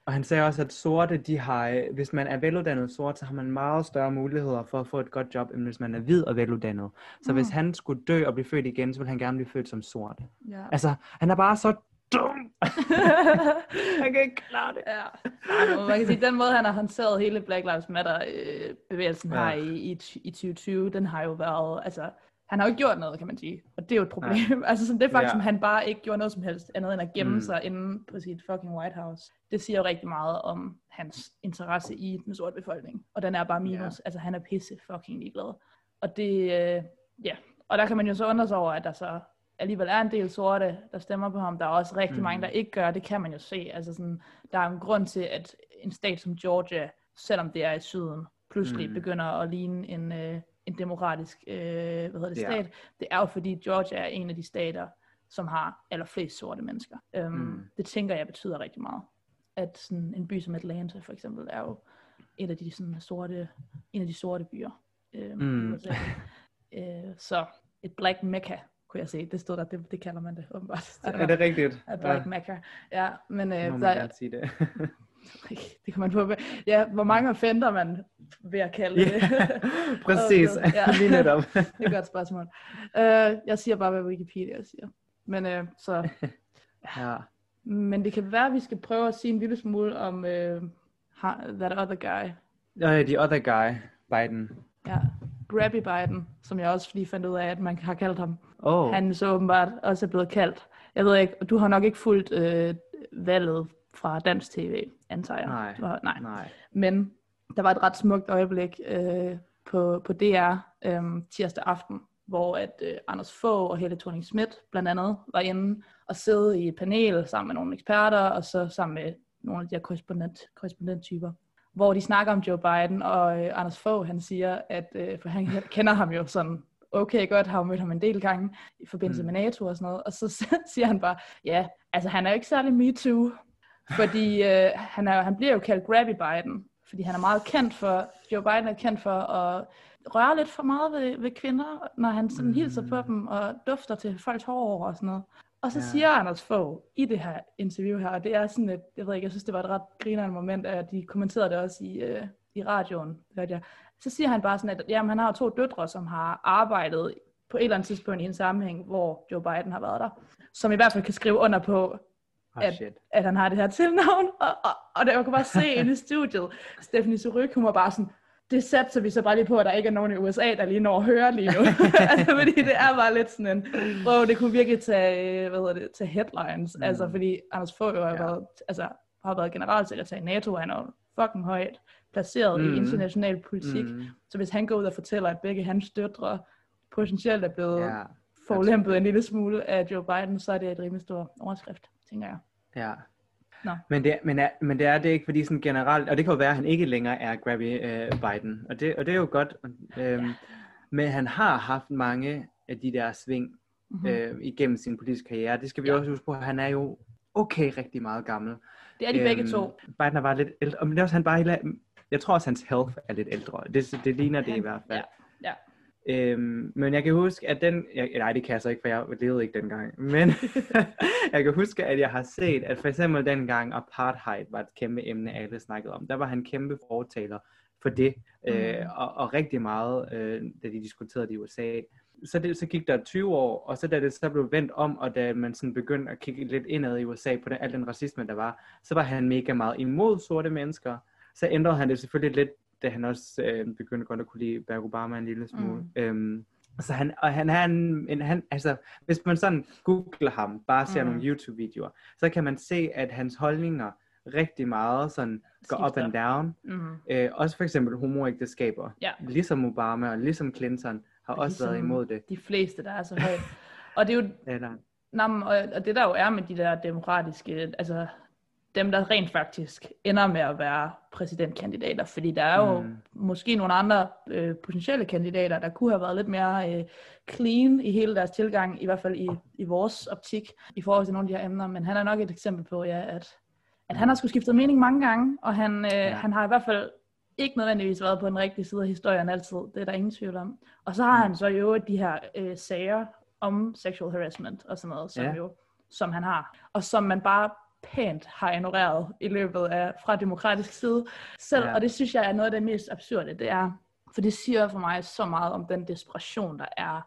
Og han sagde også, at sorte, de har, øh, hvis man er veluddannet sort, så har man meget større muligheder for at få et godt job, end hvis man er hvid og veluddannet. Så mm. hvis han skulle dø og blive født igen, så ville han gerne blive født som sort. Ja. Altså, han er bare så dum. han kan ikke klare det. Ja. Nej, man kan sige, den måde, han har håndteret hele Black Lives Matter-bevægelsen øh, ja. her i, i, i 2020, den har jo været, altså, han har jo ikke gjort noget, kan man sige. Og det er jo et problem. Ja. altså sådan, det er faktisk, ja. som han bare ikke gjorde noget som helst andet end at gemme mm. sig inde på sit fucking White House. Det siger jo rigtig meget om hans interesse i den sorte befolkning. Og den er bare minus. Ja. Altså han er pisse fucking ligeglad. Og det, øh, ja. Og der kan man jo så undre sig over, at der så alligevel er en del sorte, der stemmer på ham. Der er også rigtig mm. mange, der ikke gør. Det kan man jo se. Altså sådan, der er en grund til, at en stat som Georgia, selvom det er i syden, pludselig mm. begynder at ligne en, øh, en demokratisk øh, hvad hedder det, stat, ja. det er jo fordi Georgia er en af de stater, som har allerflest sorte mennesker. Um, mm. Det tænker jeg betyder rigtig meget. At sådan en by som Atlanta for eksempel er jo et af de sådan sorte, en af de sorte byer. Øh, mm. uh, så et black mecca kunne jeg se. Det stod der, det, det kalder man det åbenbart. Er det rigtigt? A black ja. mecca. Ja, men øh, Må man der, sige det. det kan man få. Ja, hvor mange offender man ved at kalde det. præcis, ja. lige netop. det er et godt spørgsmål. Uh, jeg siger bare, hvad Wikipedia siger. Men uh, så... ja. Men det kan være, at vi skal prøve at sige en lille smule om uh, that other guy. Ja, the other guy, Biden. Ja, Grabby Biden, som jeg også lige fandt ud af, at man har kaldt ham. Oh. Han så åbenbart også er blevet kaldt. Jeg ved ikke, du har nok ikke fulgt uh, valget fra dansk tv, antager jeg. Nej, var, nej. nej. Men der var et ret smukt øjeblik øh, på, på DR øh, tirsdag aften, hvor at øh, Anders Fogh og Helle thorning Schmidt blandt andet var inde og sidde i et panel sammen med nogle eksperter, og så sammen med nogle af de her korrespondent, korrespondenttyper, hvor de snakker om Joe Biden, og øh, Anders Fogh, han siger, at, øh, for han kender ham jo sådan okay godt, har mødt ham en del gange i forbindelse mm. med NATO og sådan noget, og så siger han bare, ja, altså han er jo ikke særlig me too, fordi øh, han, er, han bliver jo kaldt Grabby Biden, fordi han er meget kendt for, Joe Biden er kendt for at røre lidt for meget ved, ved kvinder, når han sådan hilser på dem og dufter til folks hår og sådan noget. Og så ja. siger Anders Fogh i det her interview her, og det er sådan et, jeg ved ikke, jeg synes det var et ret grinerende moment, at de kommenterede det også i, øh, i radioen, hørte jeg. Så siger han bare sådan, at jamen, han har to døtre, som har arbejdet på et eller andet tidspunkt i en sammenhæng, hvor Joe Biden har været der, som i hvert fald kan skrive under på, Oh, at, at han har det her tilnavn, og, og, og det, jeg kunne bare se inde i studiet, Stephanie Suryk, hun var bare sådan, det satser vi så bare lige på, at der ikke er nogen i USA, der lige når at høre lige nu. altså, fordi det er bare lidt sådan en, hvor det kunne virkelig tage, hvad hedder det, tage headlines. Mm. Altså, fordi Anders Fogh jo har, ja. været, altså, har været generalsekretær i NATO, og han er fucking højt placeret mm. i international politik. Mm. Så hvis han går ud og fortæller, at begge hans døtre potentielt er blevet ja. forulempet en lille smule af Joe Biden, så er det et rimelig stor overskrift, tænker jeg. Ja. No. Men, det, men, er, men det er det ikke, fordi sådan generelt, og det kan jo være, at han ikke længere er Grabby øh, Biden, og det, og det er jo godt, øhm, ja. men han har haft mange af de der sving mm-hmm. øh, igennem sin politiske karriere. Det skal vi ja. også huske på, han er jo okay rigtig meget gammel. Det er de øhm, begge to. Biden er bare lidt ældre, men det er også han bare, jeg tror også, hans health er lidt ældre. Det, det ligner han, det i hvert fald. Ja. ja. Øhm, men jeg kan huske, at den... Jeg, nej, det kan jeg så ikke, for jeg levede ikke dengang. Men jeg kan huske, at jeg har set, at for eksempel dengang apartheid var et kæmpe emne, alle snakkede om. Der var han kæmpe fortaler for det, mm. øh, og, og rigtig meget, øh, da de diskuterede det i USA. Så, det, så gik der 20 år, og så da det så blev vendt om, og da man sådan begyndte at kigge lidt indad i USA på den, al den racisme, der var, så var han mega meget imod sorte mennesker. Så ændrede han det selvfølgelig lidt, da han også øh, begyndte godt at kunne lide Barack Obama en lille smule. Mm. Øhm, så han, og han er en, en han, altså, hvis man sådan googler ham, bare ser mm. nogle YouTube-videoer, så kan man se, at hans holdninger rigtig meget sådan går up and down. Mm. Øh, også for eksempel homoægteskaber. Ja. Ligesom Obama og ligesom Clinton har og også været imod det. De fleste, der er så højt. og det er jo... Ja, der. Nå, og, og det der jo er med de der demokratiske, altså dem, der rent faktisk ender med at være præsidentkandidater, fordi der er jo mm. måske nogle andre øh, potentielle kandidater, der kunne have været lidt mere øh, clean i hele deres tilgang, i hvert fald i, i vores optik, i forhold til nogle af de her emner, men han er nok et eksempel på, ja, at, at han har skulle skiftet mening mange gange, og han, øh, ja. han har i hvert fald ikke nødvendigvis været på den rigtige side af historien altid, det er der ingen tvivl om. Og så har mm. han så jo de her øh, sager om sexual harassment og sådan noget, som, ja. jo, som han har, og som man bare pænt har ignoreret i løbet af fra demokratisk side selv, ja. og det synes jeg er noget af det mest absurde, det er, for det siger for mig så meget om den desperation, der er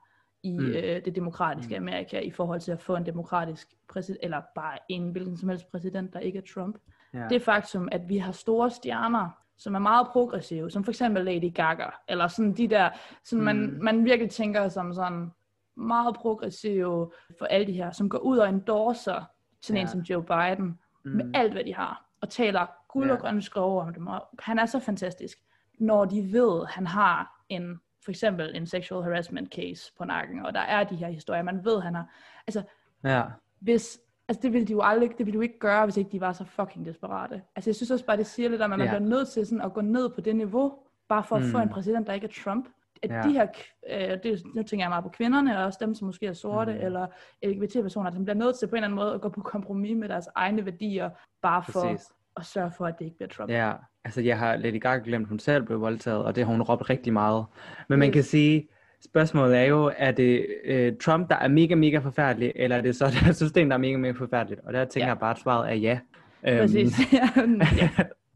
i mm. øh, det demokratiske mm. Amerika i forhold til at få en demokratisk præsident, eller bare en hvilken som helst præsident, der ikke er Trump. Ja. Det faktum, at vi har store stjerner, som er meget progressive, som for eksempel Lady Gaga, eller sådan de der, som mm. man, man virkelig tænker som sådan meget progressive for alle de her, som går ud og endorser sådan ja. en som Joe Biden, mm. med alt hvad de har, og taler guld og ja. grønne skove om dem. Og han er så fantastisk, når de ved, han har en for eksempel en sexual harassment case på nakken, og der er de her historier, man ved, han har, altså, ja. hvis, altså det ville de jo aldrig, det ville de jo ikke gøre, hvis ikke de var så fucking desperate. Altså jeg synes også bare, det siger lidt om, at man ja. bliver nødt til sådan at gå ned på det niveau, bare for at mm. få en præsident, der ikke er Trump at ja. de her, øh, det, nu tænker jeg meget på kvinderne, og også dem, som måske er sorte, mm. eller LGBT-personer, som bliver nødt til på en eller anden måde at gå på kompromis med deres egne værdier, bare for Præcis. at sørge for, at det ikke bliver Trump. Ja, altså jeg har Lady Gaga glemt, hun selv blev voldtaget, og det har hun råbt rigtig meget. Men man kan sige, spørgsmålet er jo, er det øh, Trump, der er mega, mega forfærdelig, eller er det så det system, der er mega, mega forfærdeligt? Og der tænker ja. jeg bare, at svaret er ja. Præcis. Øhm, ja.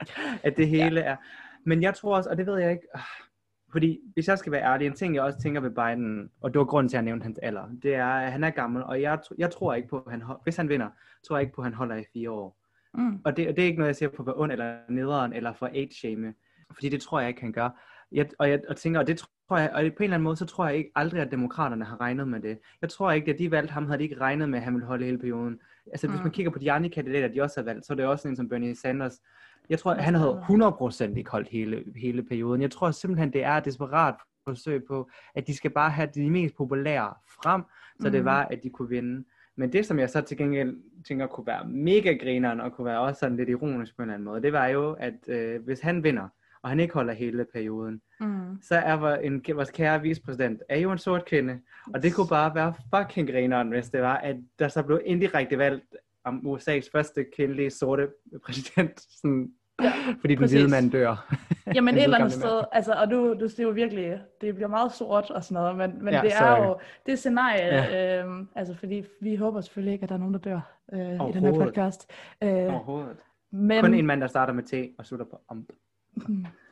at det hele ja. er... Men jeg tror også, og det ved jeg ikke, fordi hvis jeg skal være ærlig, en ting jeg også tænker ved Biden, og det var grunden til at jeg nævnte hans alder, det er, at han er gammel, og jeg, jeg tror ikke på, at han, hvis han vinder, tror jeg ikke på, at han holder i fire år. Mm. Og det, det er ikke noget, jeg siger på at være ond eller nederen, eller for age-shame, fordi det tror jeg ikke, han gør. Jeg, og jeg og tænker, og det tror jeg, og på en eller anden måde, så tror jeg ikke aldrig, at demokraterne har regnet med det. Jeg tror ikke, at de valgte ham, havde de ikke regnet med, at han ville holde hele perioden. Altså, mm. hvis man kigger på de andre kandidater, de også har valgt, så er det også en som Bernie Sanders, jeg tror, han havde 100% ikke holdt hele, hele perioden. Jeg tror simpelthen, det er et desperat forsøg på, at de skal bare have de mest populære frem, så mm. det mhm. var, at de kunne vinde. Men det, som jeg så til gengæld tænker kunne være mega grineren, og kunne være også sådan lidt ironisk på en eller anden måde, det var jo, at øh, hvis han vinder, og han ikke holder hele perioden, mm. så er en, vores kære vicepræsident er jo en sort kvinde, og det kunne bare være fucking grineren, hvis det var, at der så blev indirekte valgt om USA's første kvindelige sorte præsident, sådan, ja, fordi den hvide mand dør. Jamen et eller andet sted, altså, og du, du siger jo virkelig, det bliver meget sort og sådan noget, men, men ja, det er sorry. jo det scenarie, ja. øhm, altså fordi vi håber selvfølgelig ikke, at der er nogen, der dør øh, i den her podcast. Øh, Overhovedet. Men, Kun en mand, der starter med T og slutter på om.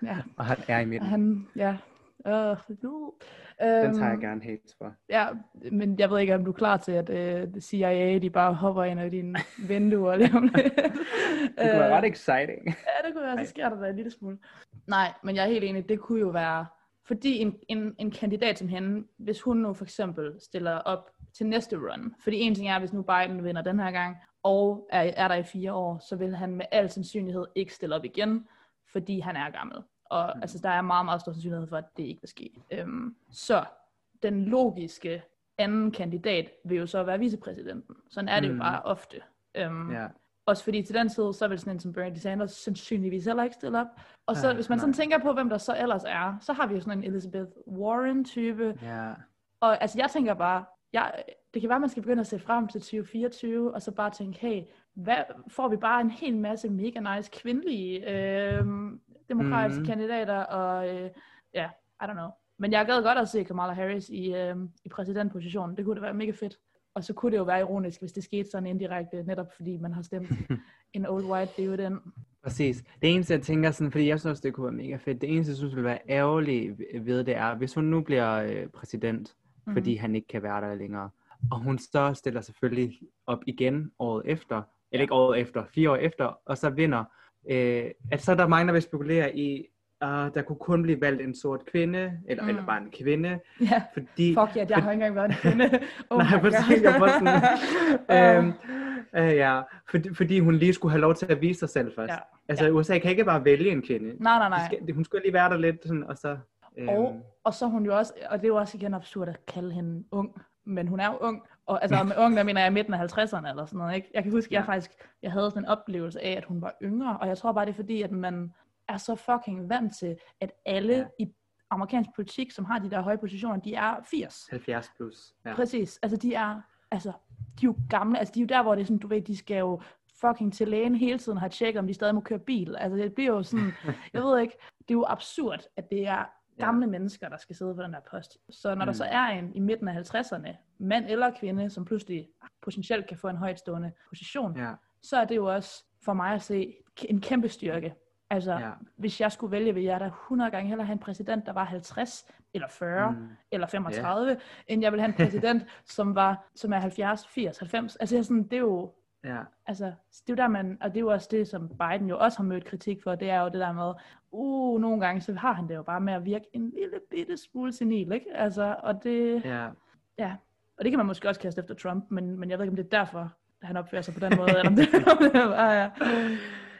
Ja. Og han er i midten. Han, ja, Uh, uh. Den tager jeg gerne hate for. Ja, men jeg ved ikke, om du er klar til, at uh, CIA de bare hopper ind i dine vinduer lige om det. det kunne være ret exciting. Ja, det kunne være, så sker der da en lille smule. Nej, men jeg er helt enig, det kunne jo være, fordi en, en, en kandidat som hende, hvis hun nu for eksempel stiller op til næste run, fordi en ting er, hvis nu Biden vinder den her gang, og er, er der i fire år, så vil han med al sandsynlighed ikke stille op igen, fordi han er gammel. Og mm. altså, der er meget, meget stor sandsynlighed for, at det ikke vil ske. Øhm, så den logiske anden kandidat vil jo så være vicepræsidenten. Sådan er det mm. jo bare ofte. Øhm, yeah. Også fordi til den tid, så vil sådan en som Bernie Sanders sandsynligvis heller ikke stille op. Og så, uh, hvis man sådan tænker på, hvem der så ellers er, så har vi jo sådan en Elizabeth Warren-type. Yeah. Og altså, jeg tænker bare, jeg, det kan være, man skal begynde at se frem til 2024, og så bare tænke, hey, hvad, får vi bare en hel masse mega nice kvindelige øh, demokratiske mm. kandidater, og øh, ja, I don't know. Men jeg gad godt at se Kamala Harris i, øh, i præsidentpositionen. Det kunne det være mega fedt. Og så kunne det jo være ironisk, hvis det skete sådan indirekte, netop fordi man har stemt en old white, det er jo den. Præcis. Det eneste, jeg tænker sådan, fordi jeg synes, det kunne være mega fedt, det eneste, jeg synes, ville være ærgerligt ved det er, hvis hun nu bliver øh, præsident, mm-hmm. fordi han ikke kan være der længere, og hun så stiller selvfølgelig op igen året efter, eller ikke året efter, fire år efter, og så vinder, øh, at så er der mange, der vil spekulere i, uh, der kunne kun blive valgt en sort kvinde, eller, mm. eller bare en kvinde. Ja, fordi, fuck ja, yeah, jeg har ikke engang været en kvinde. Oh nej, præcis, jeg var sådan, øhm, øh, ja, fordi, fordi hun lige skulle have lov til at vise sig selv først. Ja. Altså, ja. USA kan ikke bare vælge en kvinde. Nej, nej, nej. Skal, hun skulle lige være der lidt, sådan, og så... Øhm. Og, og så hun jo også, og det er jo også igen absurd at kalde hende ung, men hun er jo ung, og altså med ung, der mener jeg midten af 50'erne eller sådan noget, ikke? Jeg kan huske, ja. jeg faktisk, jeg havde sådan en oplevelse af, at hun var yngre, og jeg tror bare, det er fordi, at man er så fucking vant til, at alle ja. i amerikansk politik, som har de der høje positioner, de er 80. 70 plus. Ja. Præcis. Altså de er, altså, de er jo gamle, altså de er jo der, hvor det er sådan, du ved, de skal jo fucking til lægen hele tiden har tjekket, om de stadig må køre bil. Altså det bliver jo sådan, jeg ved ikke, det er jo absurd, at det er gamle ja. mennesker, der skal sidde på den der post. Så når mm. der så er en i midten af 50'erne, mand eller kvinde, som pludselig potentielt kan få en højtstående position, ja. så er det jo også for mig at se en kæmpe styrke. Altså, ja. hvis jeg skulle vælge, ville jeg da 100 gange hellere have en præsident, der var 50, eller 40, mm. eller 35, yeah. end jeg vil have en præsident, som var som er 70, 80, 90. Altså, sådan, det er jo... Ja. Altså, det er jo der, man, og det er jo også det, som Biden jo også har mødt kritik for, det er jo det der med, uh, nogle gange, så har han det jo bare med at virke en lille bitte smule senil, ikke? Altså, og det, ja. ja. Og det kan man måske også kaste efter Trump, men, men jeg ved ikke, om det er derfor, han opfører sig på den måde, eller om det, om det bare ja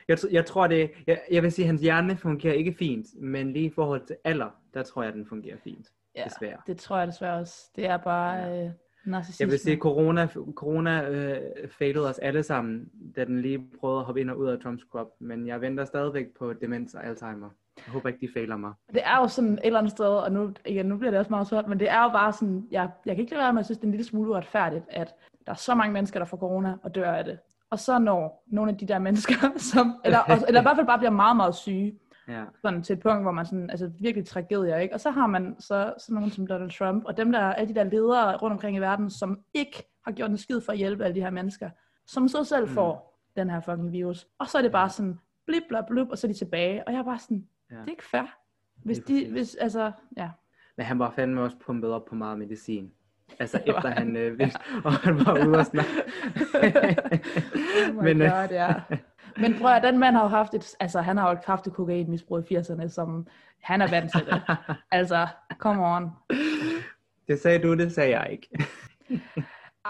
jeg, jeg tror det, jeg, jeg vil sige, at hans hjerne fungerer ikke fint, men lige i forhold til alder, der tror jeg, at den fungerer fint. Ja, desværre. det tror jeg desværre også. Det er bare ja. øh, narcissisme. Jeg vil sige, at corona, corona øh, failede os alle sammen, da den lige prøvede at hoppe ind og ud af Trumps krop, men jeg venter stadigvæk på demens og Alzheimer. Jeg håber ikke, de fejler mig. Det er jo sådan et eller andet sted, og nu, igen, nu bliver det også meget svært, men det er jo bare sådan, jeg, jeg kan ikke lade være med at synes, det er en lille smule uretfærdigt, at der er så mange mennesker, der får corona og dør af det. Og så når nogle af de der mennesker, som, eller, eller i hvert fald bare bliver meget, meget syge, ja. sådan til et punkt, hvor man sådan, altså virkelig tragedier, ikke? Og så har man så sådan nogen som Donald Trump, og dem der, alle de der ledere rundt omkring i verden, som ikke har gjort en skid for at hjælpe alle de her mennesker, som så selv mm. får den her fucking virus. Og så er det bare sådan, blip, blip, blip, og så er de tilbage. Og jeg er bare sådan, ja. det er ikke fair. Hvis de, hvis, altså, ja. Men han var fandme også pumpet op på meget medicin. Altså efter han øh, vidste, og han var ude og snakke. oh Men, øh, God, ja. Men prøv at den mand har jo haft et, altså han har jo haft et kokainmisbrug i 80'erne, som han er vant til det. altså, come on. Det sagde du, det sagde jeg ikke.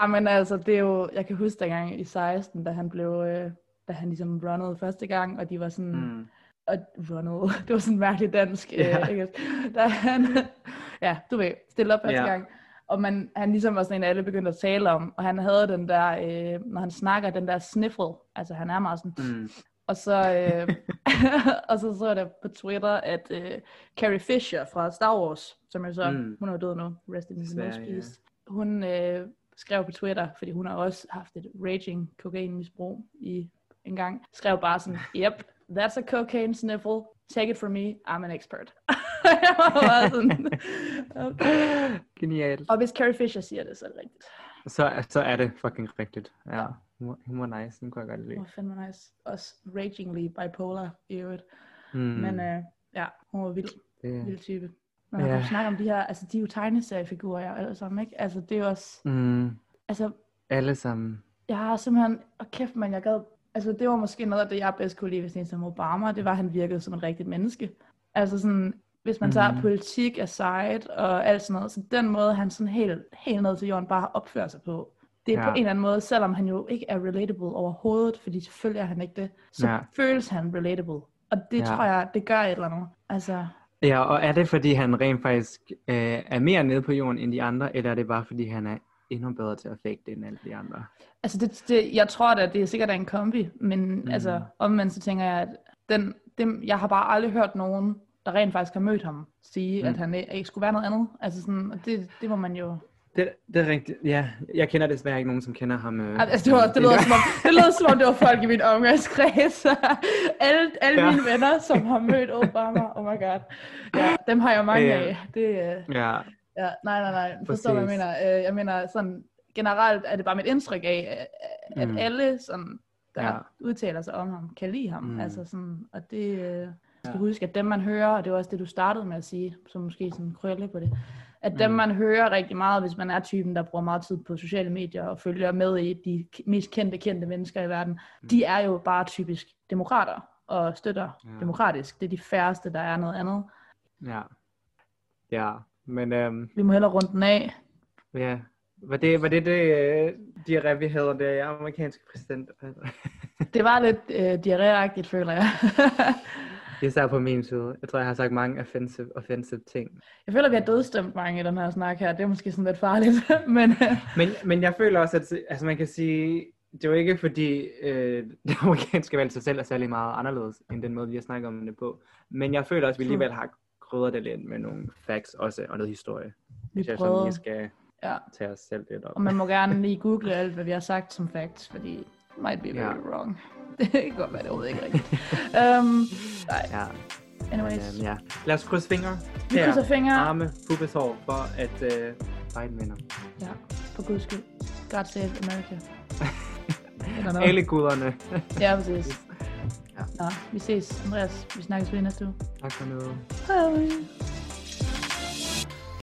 Jamen altså, det er jo, jeg kan huske dengang i 16, da han blev, øh, da han ligesom runnede første gang, og de var sådan, mm. Og runnede, det var sådan mærkeligt dansk, ja. øh, ikke? da han, ja, du ved, stille op første ja. gang, og man, han ligesom var sådan en, alle begyndte at tale om, og han havde den der, øh, når han snakker, den der sniffle, altså han er meget sådan, mm. og så, øh, og så så jeg der på Twitter, at øh, Carrie Fisher fra Star Wars, som er så, mm. hun er død nu, rest in peace, yeah. hun øh, skrev på Twitter, fordi hun har også haft et raging kokainmisbrug i en gang, skrev bare sådan, yep, that's a cocaine sniffle, take it from me, I'm an expert. jeg okay. Genialt. Og hvis Carrie Fisher siger det, så er det rigtigt. Så, så er det fucking rigtigt. Ja. Hun, hun var nice, den kunne jeg godt lide. Hun var fandme nice. Også ragingly bipolar i øvrigt. Mm. Men uh, ja, hun var vild. Det... Vild type. Når man ja. snakker om de her, altså de er jo tegneseriefigurer alle sammen, ikke? Altså det er jo også, mm. altså. Alle sammen. Jeg har simpelthen, og kæft man, jeg gad, altså det var måske noget af det, jeg bedst kunne lide ved sådan som Obama, det var, at han virkede som et rigtigt menneske. Altså sådan, hvis man tager mm. politik aside og alt sådan noget. Så den måde, han sådan helt, helt ned til jorden bare opfører sig på, det er ja. på en eller anden måde, selvom han jo ikke er relatable overhovedet, fordi selvfølgelig er han ikke det, så ja. føles han relatable. Og det ja. tror jeg, det gør et eller andet. Altså... Ja, og er det fordi, han rent faktisk øh, er mere nede på jorden end de andre, eller er det bare fordi, han er endnu bedre til at fake det end alle de andre? Altså, det, det, jeg tror at det er sikkert en kombi, men mm. altså, omvendt så tænker jeg, at den, dem, jeg har bare aldrig hørt nogen der rent faktisk har mødt ham, sige, mm. at han ikke skulle være noget andet. Altså sådan, det, det må man jo... Det, det er rigtigt, ja. Jeg kender desværre ikke nogen, som kender ham. Øh, altså, det, var, det, lød, som om, det lød som om, det var folk i min omgangskreds. alle alle ja. mine venner, som har mødt Obama, oh my god. Ja, dem har jeg mange ja. af. Det, øh, ja. Ja. Nej, nej, nej. Forstår, hvad jeg mener. Øh, jeg mener, sådan, generelt er det bare mit indtryk af, at mm. alle sådan, der Ja. udtaler sig om ham, kan lide ham. Mm. Altså sådan, og det øh, skal Ja. huske, at dem man hører, og det var også det, du startede med at sige, som måske sådan krølle på det, at dem Mm. man hører rigtig meget, hvis man er typen, der bruger meget tid på sociale medier og følger med i de mest kendte, kendte mennesker i verden, Mm. de er jo bare typisk demokrater og støtter ja. demokratisk. Det er de færreste, der er noget andet. Ja. Ja, men øhm, Vi må hellere runde den af. ja. Var det var det, det øh, diarré, vi havde der i amerikanske præsident? Det var lidt øh, diarréagtigt, føler jeg. Især på min side. Jeg tror, jeg har sagt mange offensive, offensive ting. jeg føler, vi har dødstemt mange i den her snak her. Det er måske sådan lidt farligt, men øh, Men, men jeg føler også, at altså man kan sige, det er jo ikke fordi øh, det amerikanske valg sig selv er særlig meget anderledes, end den måde, vi har snakket om det på. Men jeg føler også, at vi alligevel har krydret det lidt med nogle facts også, og noget historie. vi Hvis jeg sådan lige skal Ja. tage os selv lidt op. Og man må gerne lige google alt, hvad vi har sagt som facts, fordi might be very Ja. wrong. Det kan godt være, det er overhovedet ikke rigtigt. um, nej, Ja, anyways. men, øh, ja. Lad os krydse fingre. Vi Her, krydser fingre. Arme, pubeshår, for at øh, Biden vinder. Ja, for guds skyld. God save America. Alle guderne. Ja, præcis. Ja. Nå, vi ses, Andreas. Vi snakkes ved næste uge. tak for nu. Hej.